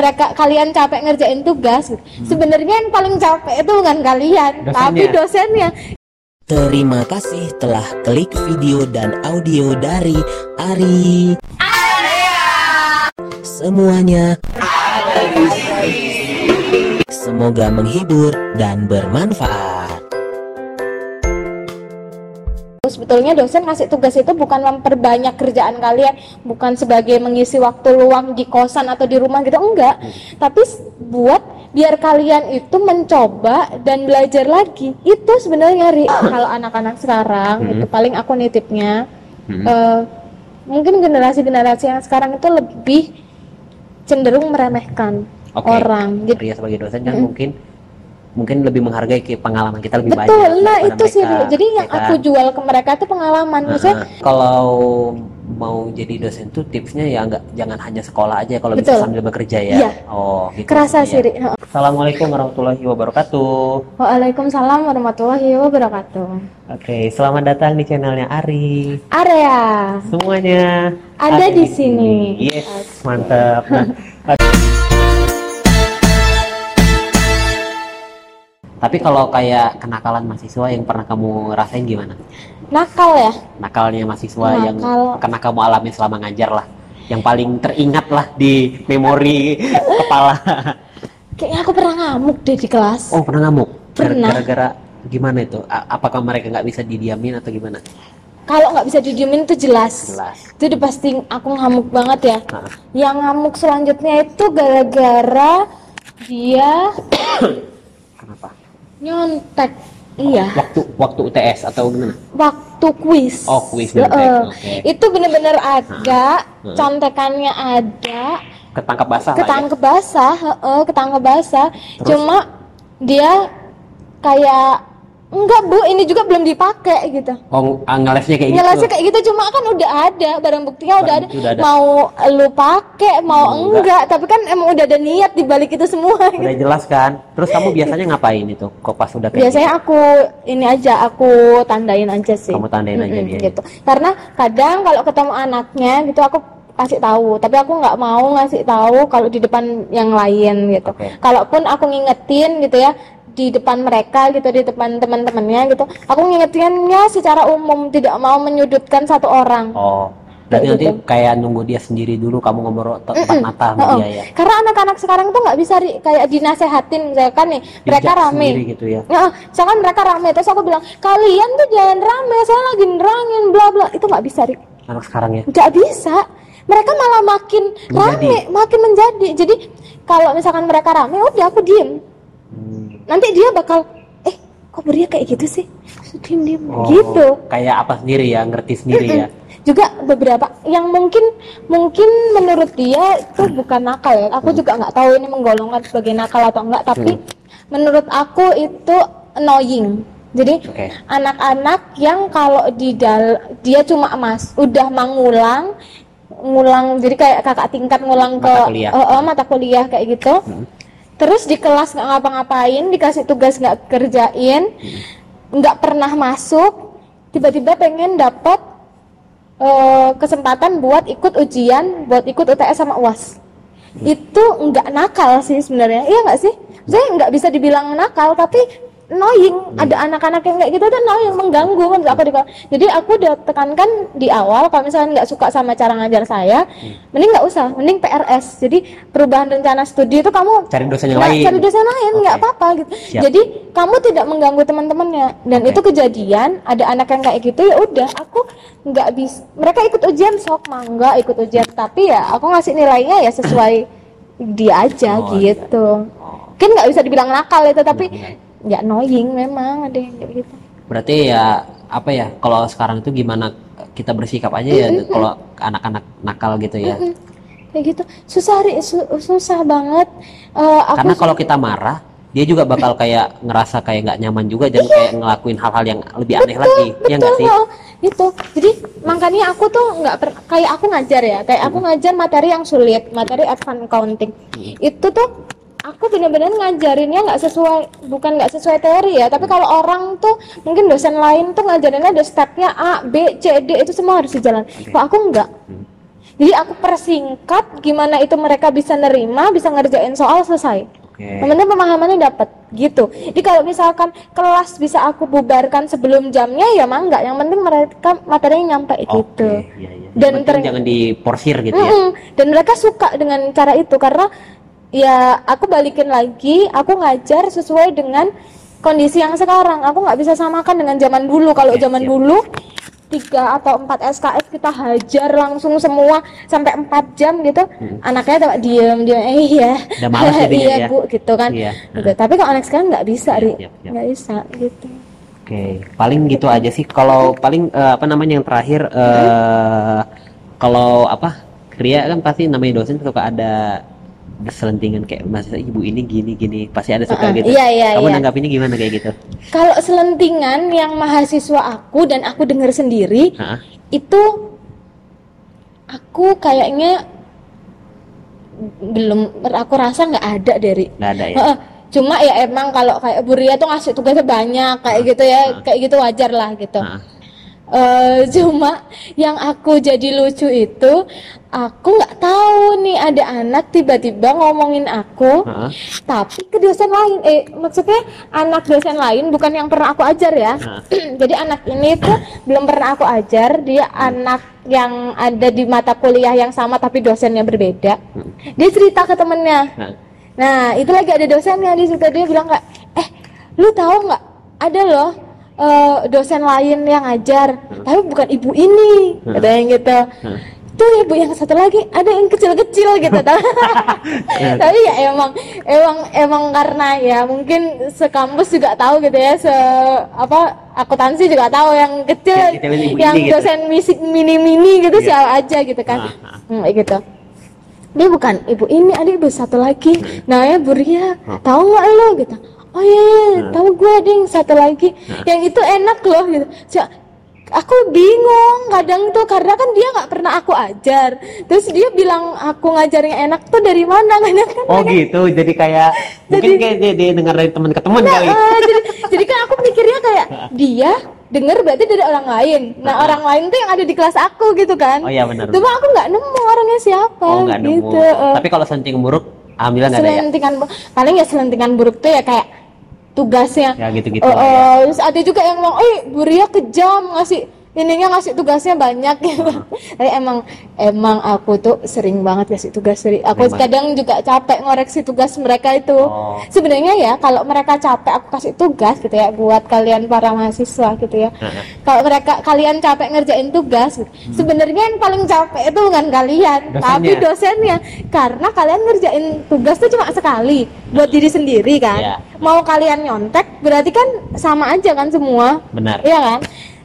mereka kalian capek ngerjain tugas gitu. sebenarnya yang paling capek itu bukan kalian Dosennya. tapi dosennya Terima kasih telah klik video dan audio dari Ari. Semuanya semoga menghibur dan bermanfaat. Sebetulnya dosen ngasih tugas itu bukan memperbanyak kerjaan kalian bukan sebagai mengisi waktu luang di kosan atau di rumah gitu enggak. Tapi s- buat biar kalian itu mencoba dan belajar lagi itu sebenarnya Ri. kalau anak-anak sekarang itu paling aku nitipnya eh, mungkin generasi-generasi yang sekarang itu lebih cenderung meremehkan Oke. orang gitu. Ria sebagai dosen kan mungkin mungkin lebih menghargai ke pengalaman kita lebih banyak betul nah itu sih mereka, Ri. jadi yang ya kan? aku jual ke mereka itu pengalaman maksudnya Nah, kalau mau jadi dosen tuh tipsnya ya nggak jangan hanya sekolah aja kalau bisa Betul. sambil bekerja ya Iya. oh gitu kerasa sih. Heeh. Assalamualaikum warahmatullahi wabarakatuh Waalaikumsalam warahmatullahi wabarakatuh. oke selamat datang di channelnya Ari Area semuanya Ada di sini. yes mantap nah, tapi kalau kayak kenakalan mahasiswa yang pernah kamu rasain gimana nakal ya. nakalnya mahasiswa yang Nakal. pernah kamu alami selama ngajar lah yang paling teringat lah di memori kepala Kayaknya aku pernah ngamuk deh di kelas. oh pernah ngamuk Pernah. gara-gara gimana itu A- apakah mereka nggak bisa didiamin atau gimana Kalau nggak bisa didiemin itu jelas. jelas Itu udah pasti aku ngamuk banget ya. Nah, Yang ngamuk selanjutnya itu gara-gara dia nyontek. Iya, waktu waktu UTS atau gimana waktu kuis. Oh, kuis nyontek, Heeh. oke. Itu bener-bener ada, Heeh. contekannya ada, ketangkap basah ya ketangkep basah, heeh, ketangkep basah. Terus? Cuma dia kayak enggak bu, ini juga belum dipakai gitu. oh ngelesnya kayak Ngelesnya gitu kayak gitu cuma kan udah ada barang buktinya udah ada. Udah ada. Mau lu pakai mau Mau enggak. tapi kan emang udah ada niat di balik itu semua. gitu. udah jelas kan terus kamu biasanya ngapain itu kok pas udah kayak Biasanya aku ini aja aku tandain aja sih. Kamu tandain aja Mm-mm, dia. gitu. Karena kadang kalau ketemu anaknya gitu aku kasih tahu, tapi aku nggak mau ngasih tahu kalau di depan yang lain gitu. Oke. Kalaupun aku ngingetin gitu ya di depan mereka gitu di depan teman-temannya gitu, aku ngingetinnya secara umum tidak mau menyudutkan satu orang. oh berarti Kayak nanti gitu. kayak nunggu dia sendiri dulu kamu ngobrol tempat mata sama Heeh. dia ya Karena anak-anak sekarang tuh nggak bisa Ri, kayak dinasehatin misalkan nih mereka Dijak rame. gitu ya Ya, misalkan mereka rame terus aku bilang kalian tuh jangan rame, saya lagi nerangin bla bla itu nggak bisa Ri. anak sekarang ya nggak bisa. Mereka malah makin Menjadi. rame, makin menjadi. Jadi kalau misalkan mereka rame, udah aku diem. Hmm. Nanti dia bakal, eh kok Beria kayak gitu sih? Diem diem Oh, gitu. kayak apa sendiri ya ngerti sendiri ya Juga beberapa yang mungkin mungkin menurut dia itu bukan nakal ya. Aku juga nggak tahu ini menggolongkan sebagai nakal atau enggak. Tapi menurut aku itu annoying. Jadi anak-anak yang kalau di dal dia cuma mas udah mengulang ngulang jadi kayak kakak tingkat ngulang ke Mata kuliah. eh, eh, mata kuliah kayak gitu Hmm. Terus di kelas nggak ngapa-ngapain dikasih tugas nggak kerjain nggak pernah masuk tiba-tiba pengen dapat eh, kesempatan buat ikut ujian buat ikut UTS sama uas itu nggak nakal sih sebenarnya iya nggak sih? Saya nggak bisa dibilang nakal tapi annoying ada anak-anak yang kayak gitu tuh annoying mengganggu kan aku di jadi aku udah tekankan di awal kalau misalnya nggak suka sama cara ngajar saya mending nggak usah mending PRS jadi perubahan rencana studi itu kamu cari dosen yang lain cari dosen lain nggak Oke. apa-apa gitu Siap. jadi kamu tidak mengganggu teman-temannya dan Oke. itu kejadian ada anak yang kayak gitu ya udah aku nggak bisa mereka ikut ujian sok mangga ikut ujian tapi ya aku ngasih nilainya ya sesuai dia aja Oh, gitu Oh. mungkin nggak bisa dibilang nakal itu tapi Iya. Ya annoying memang ada yang kayak gitu. Berarti ya apa ya kalau sekarang itu gimana kita bersikap aja ya kalau anak-anak nakal gitu ya? Mm, kayak gitu. Susah su- susah banget aku karena kalau kita marah dia juga bakal kayak ngerasa kayak nggak nyaman juga dan kayak ngelakuin hal-hal yang lebih aneh lagi ya nggak sih? heeh. itu. Jadi makanya aku tuh nggak kayak aku ngajar ya kayak aku ngajar materi yang sulit materi advance accounting. Itu tuh aku bener-bener ngajarinnya nggak sesuai bukan nggak sesuai teori ya tapi kalau orang tuh mungkin dosen lain tuh ngajarinnya ada stepnya A B C D itu semua harus dijalan kok aku nggak Jadi aku persingkat gimana itu mereka bisa nerima, bisa ngerjain soal selesai. Penting pemahamannya dapat gitu. Jadi kalau misalkan kelas bisa aku bubarkan sebelum jamnya ya mangga. Yang penting mereka materinya nyampe gitu. Oke, iya, iya. Dan ter- jangan diporsir gitu ya. Mm-mm. Dan mereka suka dengan cara itu karena ya aku balikin lagi, aku ngajar sesuai dengan kondisi yang sekarang. Aku nggak bisa samakan dengan zaman dulu. Kalau zaman dulu tiga atau empat SKS kita hajar langsung semua sampai empat jam gitu anaknya tuh diem diem eh iya Hmm. Iya ya. bu gitu kan Iya. Gitu. tapi kalau anak sekarang nggak bisa ri siap, siap. nggak bisa gitu Oke, paling gitu aja sih. Kalau paling eh, apa namanya yang terakhir eh kalau apa? Ria kan pasti namanya dosen suka ada selentingan kayak mahasiswa ibu ini gini gini pasti ada suka Uh-uh, gitu. iya, iya, Kamu iya. nanggapinnya gimana kayak gitu? kalau selentingan yang mahasiswa aku dan aku dengar sendiri Hah? itu aku kayaknya belum aku rasa nggak ada dari Nggak ada ya. Heeh. cuma ya emang kalau kayak Bu Ria tuh ngasih tugasnya banyak kayak gitu ya kayak gitu wajar lah gitu Hah? Eh, cuma yang aku jadi lucu itu aku nggak tahu nih ada anak tiba-tiba ngomongin aku Hah? tapi ke dosen lain. Eh maksudnya anak dosen lain bukan yang pernah aku ajar ya. Jadi anak ini tuh belum pernah aku ajar. Dia anak yang ada di mata kuliah yang sama tapi dosennya berbeda. Dia cerita ke temennya. Nah itu lagi ada dosennya. Di situ dia bilang kayak eh lu tahu nggak? Ada loh eh, dosen lain yang ngajar tapi bukan ibu ini. Hmm. katanya gitu tuh ibu yang satu lagi ada yang kecil-kecil gitu tau. tapi ya emang emang emang karena ya mungkin sekampus juga tahu gitu ya se apa akuntansi juga tahu yang kecil Yang yang ini gitu. dosen misik mini-mini gitu Iya. siapa aja gitu kan Ah, ah. Hmm, gitu dia bukan ibu ini ada ibu satu lagi namanya Bu Ria Hmm. tahu nggak lo gitu oh iya iya, Hmm. tahu gue ding satu lagi yang itu enak loh gitu aku bingung kadang tuh karena kan dia nggak pernah aku ajar terus dia bilang aku ngajarnya enak tuh dari mana kadang kan Oh gitu, jadi kayak mungkin kayak dia, dia dengar dari teman ke teman kali. Ah, jadi, jadi kan aku mikirnya kayak dia denger berarti dari orang lain. Nah orang lain tuh yang ada di kelas aku gitu kan. Oh iya benar. Cuma aku nggak nemu orangnya siapa. Oh nemu. gitu. eh. Tapi kalau senting buruk, alhamdulillah nggak ada ya. selentingan paling ya selentingan buruk tuh ya kayak tugasnya. Ya gitu-gitu Oh, lah ya. oh, terus ada juga yang ngomong, eh Bu Ria kejam ngasih ininya ngasih tugasnya banyak gitu. Hmm. Tapi emang emang aku tuh sering banget kasih tugas sering. Aku banget. kadang juga capek ngoreksi tugas mereka itu. Oh. Sebenarnya ya kalau mereka capek aku kasih tugas gitu ya buat kalian para mahasiswa gitu ya. Heeh. Kalau mereka kalian capek ngerjain tugas, gitu, sebenarnya yang paling capek itu bukan kalian, Hmm. Dosennya. tapi dosennya. Karena kalian ngerjain tugas tuh cuma sekali buat diri sendiri kan. Iya. Mau kalian nyontek berarti kan sama aja kan semua. Benar. Iya kan?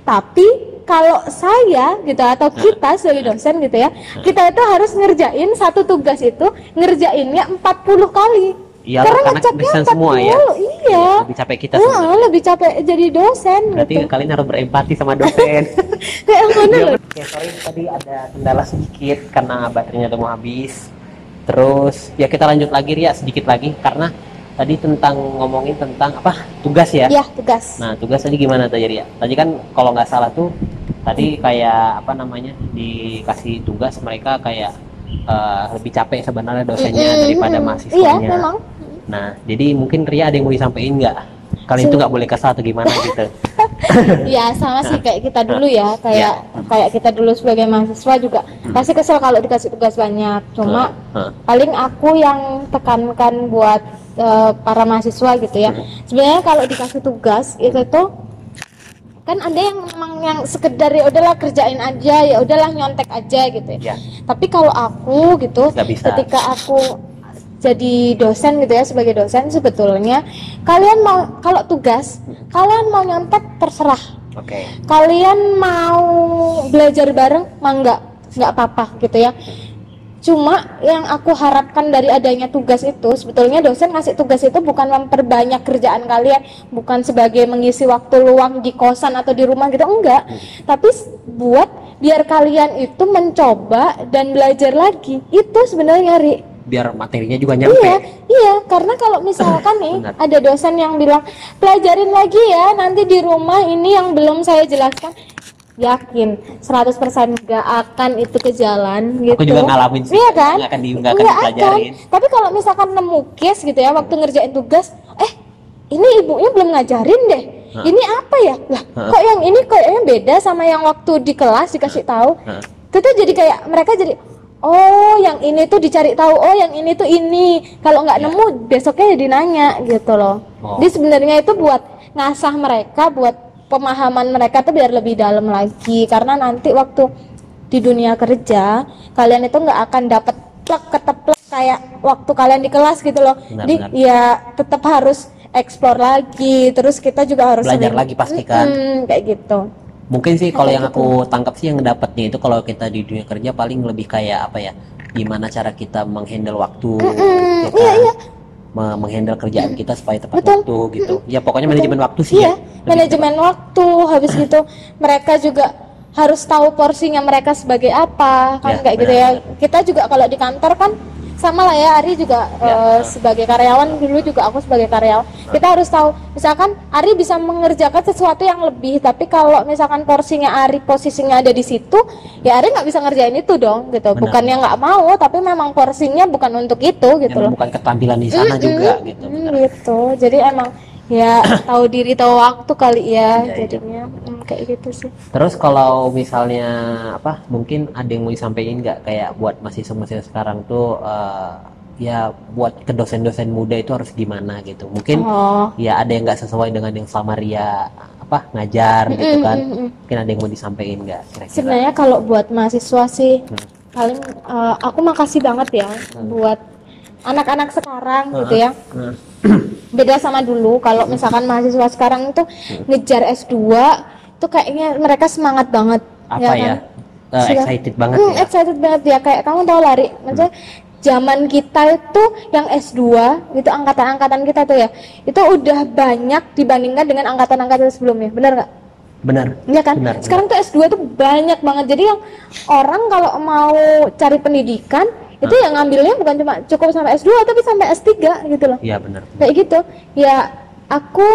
Tapi kalau saya gitu atau Nah. kita sebagai dosen gitu ya, kita itu harus ngerjain satu tugas itu ngerjainnya 40 kali. Iya, Karena karena desain semua ya. 40, Iya. Lebih capek kita Heeh, sebenarnya. lebih capek jadi dosen Berarti gitu. kalian harus berempati sama dosen. Kayak mana Ya, loh? Oke, sorry tadi ada kendala sedikit karena baterainya udah mau habis. Terus ya kita lanjut lagi Ria sedikit lagi karena tadi tentang ngomongin tentang apa tugas ya. Ya, tugas. Nah tugas tadi gimana tadi Ria? Tadi kan kalau nggak salah tuh tadi kayak apa namanya dikasih tugas mereka kayak eh, lebih capek sebenarnya dosennya Mm-mm, daripada mahasiswanya. Iya, memang. Nah jadi mungkin Ria ada yang mau disampaikan nggak? Kalian itu nggak boleh kesal atau gimana gitu? Ya sama sih kayak kita dulu ya, kayak Ya. kayak kita dulu sebagai mahasiswa juga pasti kesel kalau dikasih tugas banyak. Cuma Heeh. paling aku yang tekankan buat eh, para mahasiswa gitu ya. Sebenarnya kalau dikasih tugas itu tuh kan ada yang memang yang sekedar ya udahlah kerjain aja ya udahlah nyontek aja gitu ya. Ya. Tapi kalau aku gitu Nggak bisa. ketika aku jadi dosen gitu ya sebagai dosen sebetulnya kalian mau kalau tugas kalian mau nyontek terserah Oke. kalian mau belajar bareng mah enggak nggak apa-apa gitu ya cuma yang aku harapkan dari adanya tugas itu sebetulnya dosen ngasih tugas itu bukan memperbanyak kerjaan kalian bukan sebagai mengisi waktu luang di kosan atau di rumah gitu enggak tapi s- buat biar kalian itu mencoba dan belajar lagi itu sebenarnya Ri Biar materinya juga nyampe. Iya, iya, karena kalau misalkan nih Benar. ada dosen yang bilang pelajarin lagi ya nanti di rumah ini yang belum saya jelaskan. Yakin 100% nggak akan itu ke jalan gitu. Aku juga ngalamin sih. Iya kan? Nggak akan di- nggak akan Nggak dipelajarin. Tapi kalau misalkan nemu case gitu ya waktu ngerjain tugas, eh ini ibunya belum ngajarin deh. Hah. Ini apa ya? Lah, kok yang ini kayaknya beda sama yang waktu di kelas dikasih tahu. Itu tuh jadi kayak mereka jadi Oh, yang ini tuh dicari tahu. Oh, yang ini tuh ini. Kalau nggak Ya. nemu, besoknya jadi nanya gitu loh. Oh. Jadi sebenarnya itu buat ngasah mereka, buat pemahaman mereka tuh biar lebih dalam lagi. Karena nanti waktu di dunia kerja, kalian itu nggak akan dapat plek keteplek kayak waktu kalian di kelas gitu loh. Benar, Jadi benar. ya tetap harus explore lagi. Terus kita juga harus Belajar sering- lagi pasti kan. Mm-mm, kayak gitu. Mungkin sih kalau yang Kayak aku tangkap sih yang dapatnya itu kalau kita di dunia kerja paling lebih kayak apa ya? Gimana cara kita menghandle waktu, ya iya, kan? Me- Menghandle kerjaan kita supaya tepat Betul. waktu gitu. Ya pokoknya manajemen waktu sih ya. Iya, Lebih manajemen waktu. Habis gitu mereka juga harus tahu porsinya mereka sebagai apa kan Ya, kayak gitu benar, ya. Kita juga kalau di kantor kan sama lah ya Ari juga Ya. eh, sebagai karyawan dulu juga aku sebagai karyawan kita harus tahu misalkan Ari bisa mengerjakan sesuatu yang lebih tapi kalau misalkan porsinya Ari posisinya ada di situ ya Ari nggak bisa ngerjain itu dong gitu Benar. bukannya nggak mau tapi memang porsinya bukan untuk itu gitu Yang loh bukan ketampilan di sana juga gitu. Mm, benar. gitu. Jadi emang ya tahu diri tahu waktu kali ya iya. jadinya mm, kayak gitu sih. Terus kalau misalnya apa mungkin ada yang mau disampaikan nggak kayak buat mahasiswa-mahasiswa sekarang tuh eh, ya buat ke dosen-dosen muda itu harus gimana gitu. Mungkin Oh. ya ada yang nggak sesuai dengan yang selama Ria apa ngajar gitu Mm, kan. mm, mm. Mungkin ada yang mau disampaikan nggak kira-kira? Sebenarnya kalau buat mahasiswa sih Hmm. paling eh, aku makasih banget ya buat anak-anak sekarang gitu ya. Hmm. Beda sama dulu kalau misalkan mahasiswa sekarang itu ngejar S2 itu kayaknya mereka semangat banget Apa ya ya? kan? Sudah- excited banget Hmm, ya. excited banget ya. Kayak kamu tahu lari maksudnya zaman kita itu yang S2 itu angkatan-angkatan kita tuh ya itu udah banyak dibandingkan dengan angkatan-angkatan sebelumnya. Benar nggak? Benar. Iya kan? Benar, sekarang tuh S2 tuh banyak banget. Jadi yang orang kalau mau cari pendidikan itu yang ngambilnya bukan cuma cukup sampai S2 tapi sampai S3 gitu loh. Iya benar. kayak gitu. Ya aku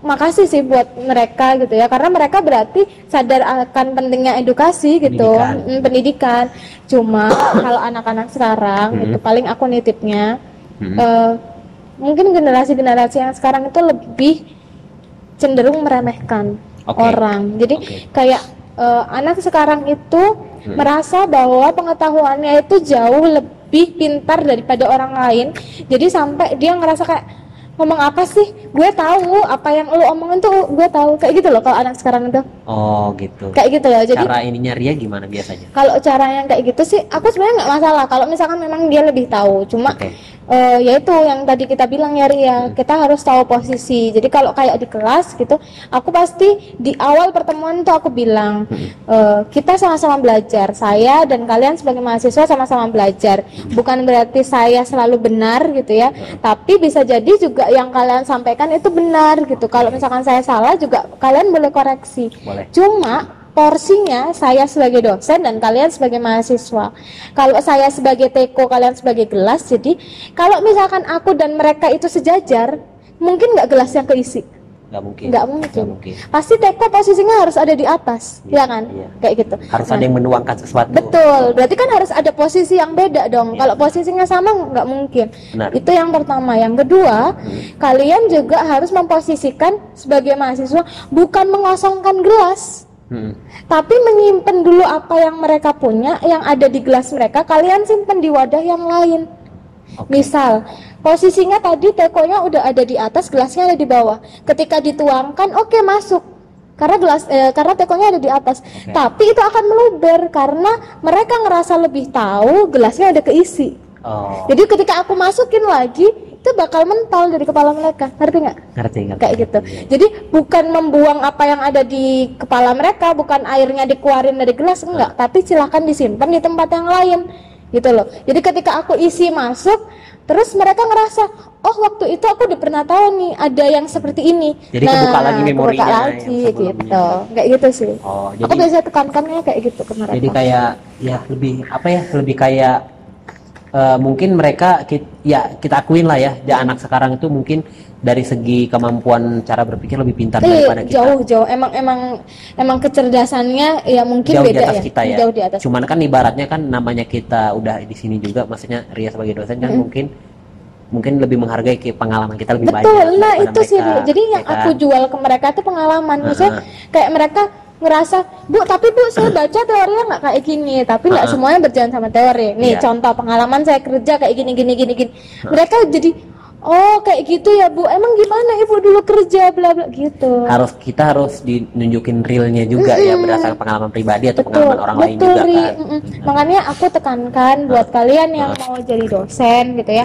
makasih sih buat mereka gitu ya karena mereka berarti sadar akan pentingnya edukasi gitu Pendidikan. Mm, pendidikan cuma kalau anak-anak sekarang Hmm. itu paling aku nitipnya Hmm. eh, mungkin generasi-generasi yang sekarang itu lebih cenderung meremehkan Oke. orang jadi Oke. kayak eh, anak sekarang itu Hmm. merasa bahwa pengetahuannya itu jauh lebih pintar daripada orang lain jadi sampai dia ngerasa kayak ngomong apa sih gue tahu apa yang lu omongin tuh gue tahu kayak gitu loh kalau anak sekarang itu Oh gitu. kayak gitu loh jadi Cara ininya Ria gimana biasanya? kalau cara yang kayak gitu sih aku sebenarnya nggak masalah kalau misalkan memang dia lebih tahu cuma Oke. Eh, ya itu yang tadi kita bilang ya Ria. Kita harus tahu posisi. Jadi kalau kayak di kelas gitu aku pasti di awal pertemuan tuh aku bilang eh, kita sama-sama belajar. Saya dan kalian sebagai mahasiswa sama-sama belajar. Bukan berarti saya selalu benar gitu ya. Tapi bisa jadi juga yang kalian sampaikan itu benar gitu. Kalau misalkan saya salah juga kalian boleh koreksi. Boleh. Cuma porsinya saya sebagai dosen dan kalian sebagai mahasiswa. Kalau saya sebagai teko, kalian sebagai gelas. Jadi kalau misalkan aku dan mereka itu sejajar, mungkin nggak gelas yang keisi. Nggak mungkin. Nggak mungkin. Nggak mungkin. Pasti teko posisinya harus ada di atas, Iya, ya kan? iya. Kayak gitu. Harus Nah, ada yang menuangkan sesuatu. Betul, berarti kan harus ada posisi yang beda dong. Iya. Kalau posisinya sama nggak mungkin. Benar. Itu yang pertama. Yang kedua, kalian juga harus memposisikan sebagai mahasiswa bukan mengosongkan gelas Hmm. tapi menyimpan dulu apa yang mereka punya yang ada di gelas mereka kalian simpan di wadah yang lain Oke. misal posisinya tadi tekonya udah ada di atas gelasnya ada di bawah ketika dituangkan oke masuk karena gelas eh, karena tekonya ada di atas Oke. tapi itu akan meluber karena mereka ngerasa lebih tahu gelasnya ada keisi Oh, jadi ketika aku masukin lagi itu bakal mental dari kepala mereka ngerti nggak ngerti ngerti. kayak gitu. Iya. Jadi bukan membuang apa yang ada di kepala mereka, bukan airnya dikeluarin dari gelas enggak, tapi silahkan disimpan di tempat yang lain. Gitu loh. Jadi ketika aku isi masuk, terus mereka ngerasa, "Oh, waktu itu aku udah pernah tahu nih ada yang seperti ini." Jadi kebuka lagi memorinya kebuka lagi gitu. Kayak gitu sih. Oh, aku jadi biasa tekankannya kayak gitu ke mereka. jadi kayak ya lebih apa ya lebih kayak eh, mungkin mereka ya kita akuin lah ya, ya anak sekarang itu mungkin dari segi kemampuan cara berpikir lebih pintar Eh, daripada kita. jauh jauh emang emang emang kecerdasannya ya mungkin jauh beda di atas ya kita ya. jauh di atas Cuman kan ibaratnya kan namanya kita udah di sini juga, maksudnya Ria sebagai dosen kan mungkin mungkin lebih menghargai ke pengalaman kita lebih betul banyak. nah daripada itu sih mereka, Bu. jadi yang ya kan? aku jual ke mereka itu pengalaman maksudnya Heeh. kayak mereka ngerasa bu tapi bu saya baca teorinya nggak kayak gini tapi nggak Heeh. semuanya berjalan sama teori. Nih Iya. contoh pengalaman saya kerja kayak gini gini gini gini. Mereka jadi oh kayak gitu ya bu. Emang gimana ibu dulu kerja bla bla gitu. Harus kita harus dinunjukin realnya juga ya berdasarkan pengalaman pribadi atau betul. pengalaman orang lain betul juga Ri. kan. Mm-mm. makanya aku tekankan buat kalian yang mau jadi dosen gitu ya.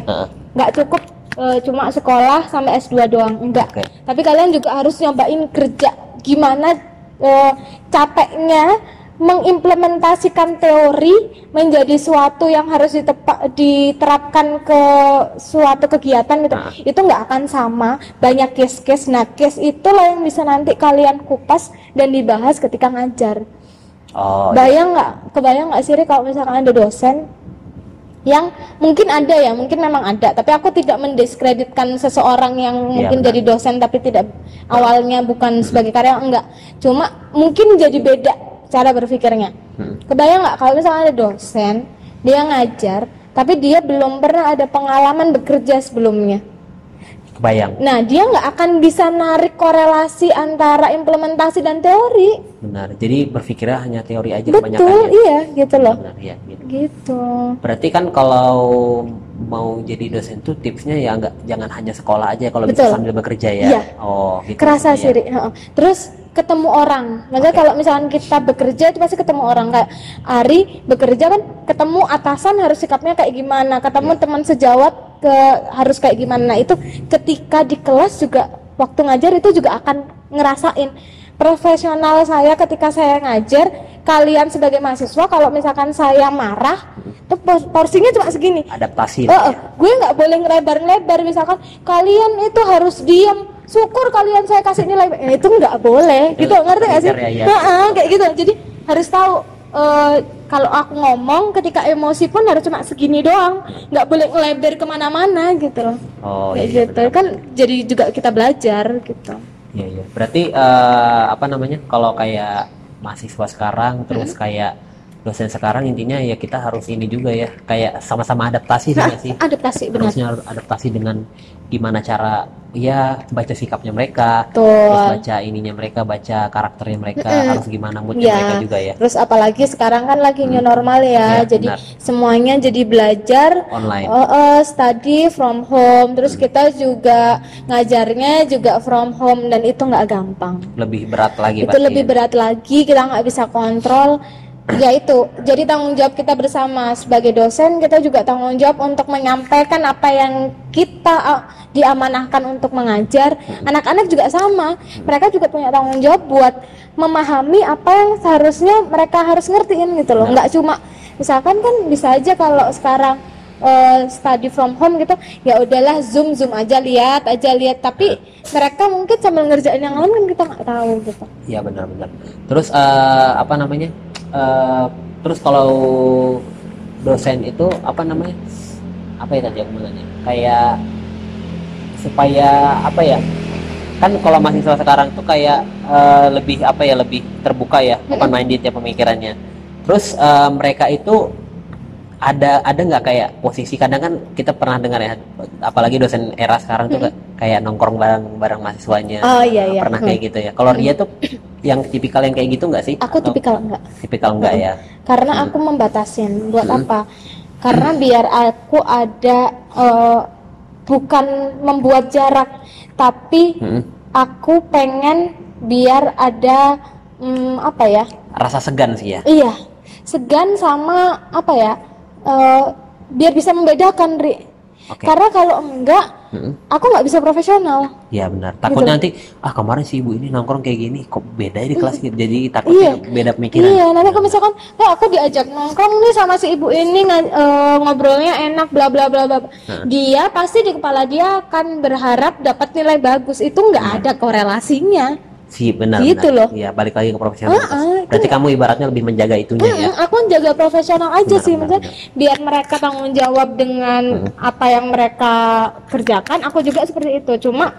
Nggak cukup eh, cuma sekolah sampai S2 doang enggak Oke. tapi kalian juga harus nyobain kerja gimana eh, capeknya mengimplementasikan teori menjadi suatu yang harus ditepa- diterapkan ke suatu kegiatan gitu. Nah. itu nggak akan sama. Banyak case-case. Nah case itulah yang bisa nanti kalian kupas dan dibahas ketika ngajar. Oh, iya. bayang nggak? Kebayang nggak sih Ri, kalau misalkan ada dosen yang mungkin ada ya mungkin memang ada tapi aku tidak mendiskreditkan seseorang yang Iya, mungkin benar. jadi dosen tapi tidak awalnya bukan sebagai karyawan enggak. Cuma mungkin jadi beda cara berpikirnya. Hmm. kebayang nggak kalau misalkan ada dosen dia ngajar tapi dia belum pernah ada pengalaman bekerja sebelumnya? Kebayang. Nah dia nggak akan bisa narik korelasi antara implementasi dan teori. Benar jadi berpikirnya hanya teori aja betul kebanyakan ya. iya gitu loh. Benar ya gitu. berarti kan kalau mau jadi dosen tuh tipsnya ya nggak jangan hanya sekolah aja kalau bisa sambil bekerja ya? Iya. oh gitu kerasa sih terus ketemu orang. Maksudnya Oke. kalau misalkan kita bekerja itu pasti ketemu orang. Kayak Ari bekerja kan ketemu atasan harus sikapnya kayak gimana? Ketemu Iya. teman sejawat ke harus kayak gimana? Nah, itu ketika di kelas juga waktu ngajar itu juga akan ngerasain. Profesional saya ketika saya ngajar kalian sebagai mahasiswa kalau misalkan saya marah itu porsinya cuma segini. Adaptasi lah oh, ya. gue nggak boleh ngelebar-lebar misalkan kalian itu harus diam syukur kalian saya kasih nilai eh, itu nggak boleh. Itu gitu ngerti nggak sih? ya, ya. Heeh, kayak gitu. Jadi harus tahu eh, kalau aku ngomong ketika emosi pun harus cuma segini doang. Nggak boleh ngelebar ke mana-mana gitu loh. Oh kayak iya, gitu. kan jadi juga kita belajar gitu. Iya iya. Berarti eh, apa namanya? Kalau kayak mahasiswa sekarang terus kayak dosen sekarang intinya ya kita harus ini juga ya kayak sama-sama adaptasi sih Nah, sih? adaptasi benar Harusnya harus adaptasi dengan gimana cara ya baca sikapnya mereka, Betul. terus baca ininya mereka, baca karakternya mereka, Mm-mm. harus gimana moodnya Ya. mereka juga ya. terus apalagi sekarang kan lagi new normal ya Ya, jadi benar. semuanya jadi belajar Online. Oh, oh, study from home, terus kita juga ngajarnya juga from home dan itu nggak gampang. Lebih berat lagi itu lebih ya. berat lagi, kita nggak bisa kontrol. Ya itu, jadi tanggung jawab kita bersama sebagai dosen, kita juga tanggung jawab untuk menyampaikan apa yang kita uh, diamanahkan untuk mengajar. Anak-anak juga sama, mereka juga punya tanggung jawab buat memahami apa yang seharusnya mereka harus ngertiin gitu loh. Benar. Nggak cuma misalkan kan bisa aja kalau sekarang eh, study from home gitu ya udahlah zoom zoom aja lihat aja lihat tapi mereka mungkin sambil ngerjain yang lain kan kita nggak tahu gitu Iya benar-benar. Terus eh, apa namanya? Eh, terus kalau dosen itu apa namanya? Apa ya tadi aku bilangnya? Kayak supaya apa ya? Kan kalau mahasiswa sekarang tuh kayak eh, lebih apa ya? Lebih terbuka ya, open minded ya pemikirannya. Terus eh, mereka itu ada ada nggak kayak posisi kadang kan kita pernah dengar ya apalagi dosen era sekarang tuh kayak nongkrong bareng bareng mahasiswanya Oh, iya, iya. pernah Hmm. kayak gitu ya kalau Ria tuh yang tipikal yang kayak gitu nggak sih? Aku Atau tipikal enggak tipikal enggak ya? Karena aku membatasin buat apa? Karena biar aku ada eh, bukan membuat jarak tapi Mm-mm. aku pengen biar ada mm, apa ya? Rasa segan sih ya? Iya, segan sama apa ya? eh, biar bisa membedakan, Ri. Oke. Karena kalau enggak, Mm-mm. aku nggak bisa profesional. Iya benar takutnya nanti ah kemarin si ibu ini nongkrong kayak gini kok beda ya di kelas gitu jadi takutnya Iya. beda pemikiran Iya, nanti kalau misalkan, eh aku diajak nongkrong nih sama si ibu ini eh, ngobrolnya enak, bla bla bla bla. Dia pasti di kepala dia akan berharap dapat nilai bagus. Itu nggak ada korelasinya. Sih benar Gitu benar. loh. Iya balik lagi ke profesional. Heeh, itu Berarti kamu ibaratnya lebih menjaga itunya ya. Mm, aku jaga profesional aja Benar, sih benar, maksudnya biar mereka tanggung jawab dengan apa yang mereka kerjakan aku juga seperti itu. Cuma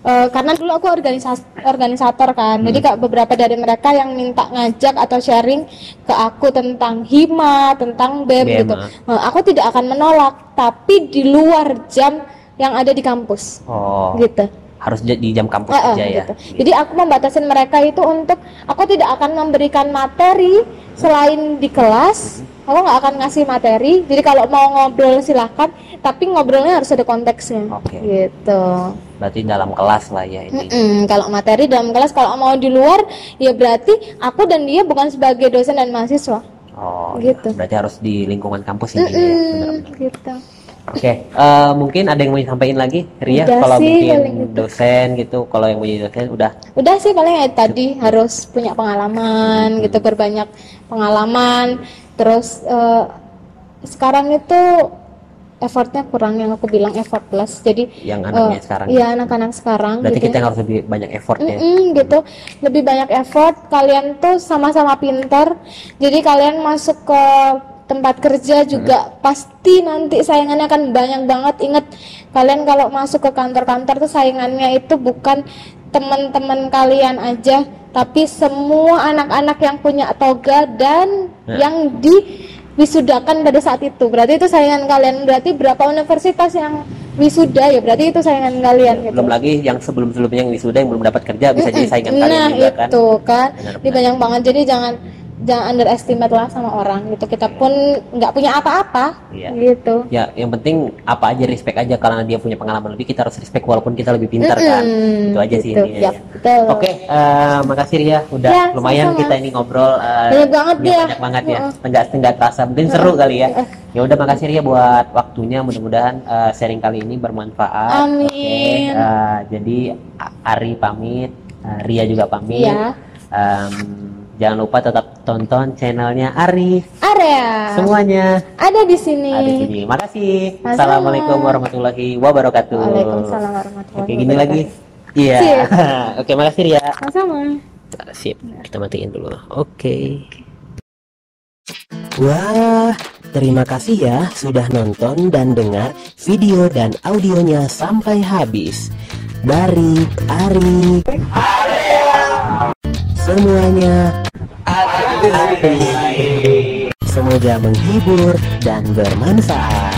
eh, karena dulu aku organisas organisator kan jadi kak beberapa dari mereka yang minta ngajak atau sharing ke aku tentang hima tentang bem BEM, gitu. ah. Eh, aku tidak akan menolak tapi di luar jam yang ada di kampus. Oh, gitu harus di jam kampus Heeh, aja ya. gitu. Jadi aku membatasin mereka itu untuk aku tidak akan memberikan materi selain di kelas. Aku nggak akan ngasih materi. Jadi kalau mau ngobrol silahkan, tapi ngobrolnya harus ada konteksnya. Oke. Gitu. Berarti dalam kelas lah ya ini. Mm-mm, kalau materi dalam kelas, kalau mau di luar, ya berarti aku dan dia bukan sebagai dosen dan mahasiswa. Oh, Gitu. ya. berarti harus di lingkungan kampus ini ya. Mm-mm, Benar-benar. gitu. Oke, eh, mungkin ada yang mau disampaikan lagi, Ria? Udah Kalau sih, mungkin paling gitu. dosen gitu, kalau yang mau jadi dosen udah. Udah sih paling ya tadi harus punya pengalaman gitu, berbanyak pengalaman. Terus eh, sekarang itu effortnya kurang yang aku bilang effort plus. Jadi Yang anaknya eh, sekarang. Iya anak-anak sekarang. Berarti gitu. kita yang harus lebih banyak effort ya. Mm-mm, gitu lebih banyak effort kalian tuh sama-sama pinter jadi kalian masuk ke tempat kerja juga pasti nanti saingannya akan banyak banget. Inget kalian kalau masuk ke kantor-kantor tuh saingannya itu bukan teman-teman kalian aja tapi semua anak-anak yang punya toga dan Ya. yang diwisudakan pada saat itu. Berarti itu saingan kalian. Berarti berapa universitas yang wisuda ya? Berarti itu saingan kalian gitu. Belum lagi yang sebelum-sebelumnya yang wisuda yang belum dapat kerja bisa jadi saingan nah kalian juga kan. itu kan ini banyak banget. Jadi jangan jangan underestimate lah sama orang gitu kita pun nggak punya apa-apa Iya. gitu Ya, yang penting apa aja respect aja karena dia punya pengalaman lebih kita harus respect walaupun kita lebih pintar kan. Mm-mm, Itu aja sih gitu. intinya. Yap, ya. Oke, eh, makasih Ria udah Ya, lumayan sama-sama. kita ini ngobrol eh, Banyak banget ya, ya. banyak banget ya. Heeh. Enggak enggak terasa mungkin seru kali ya. Ya udah makasih Ria buat waktunya mudah-mudahan eh, sharing kali ini bermanfaat. Amin. Oke, eh, jadi Ari pamit, eh, Ria juga pamit. Iya. Em, jangan lupa tetap tonton channelnya Ari area semuanya. ada di sini Ada di sini. Makasih. Sama-sama. Assalamualaikum warahmatullahi wabarakatuh. Waalaikumsalam warahmatullahi Oke, gini lagi. Iya. Sip. Oke, makasih Ria. sama Sip. Kita matiin dulu. Oke. Wah, terima kasih ya sudah nonton dan dengar video dan audionya sampai habis. Dari Ari. Semuanya Semoga menghibur dan bermanfaat.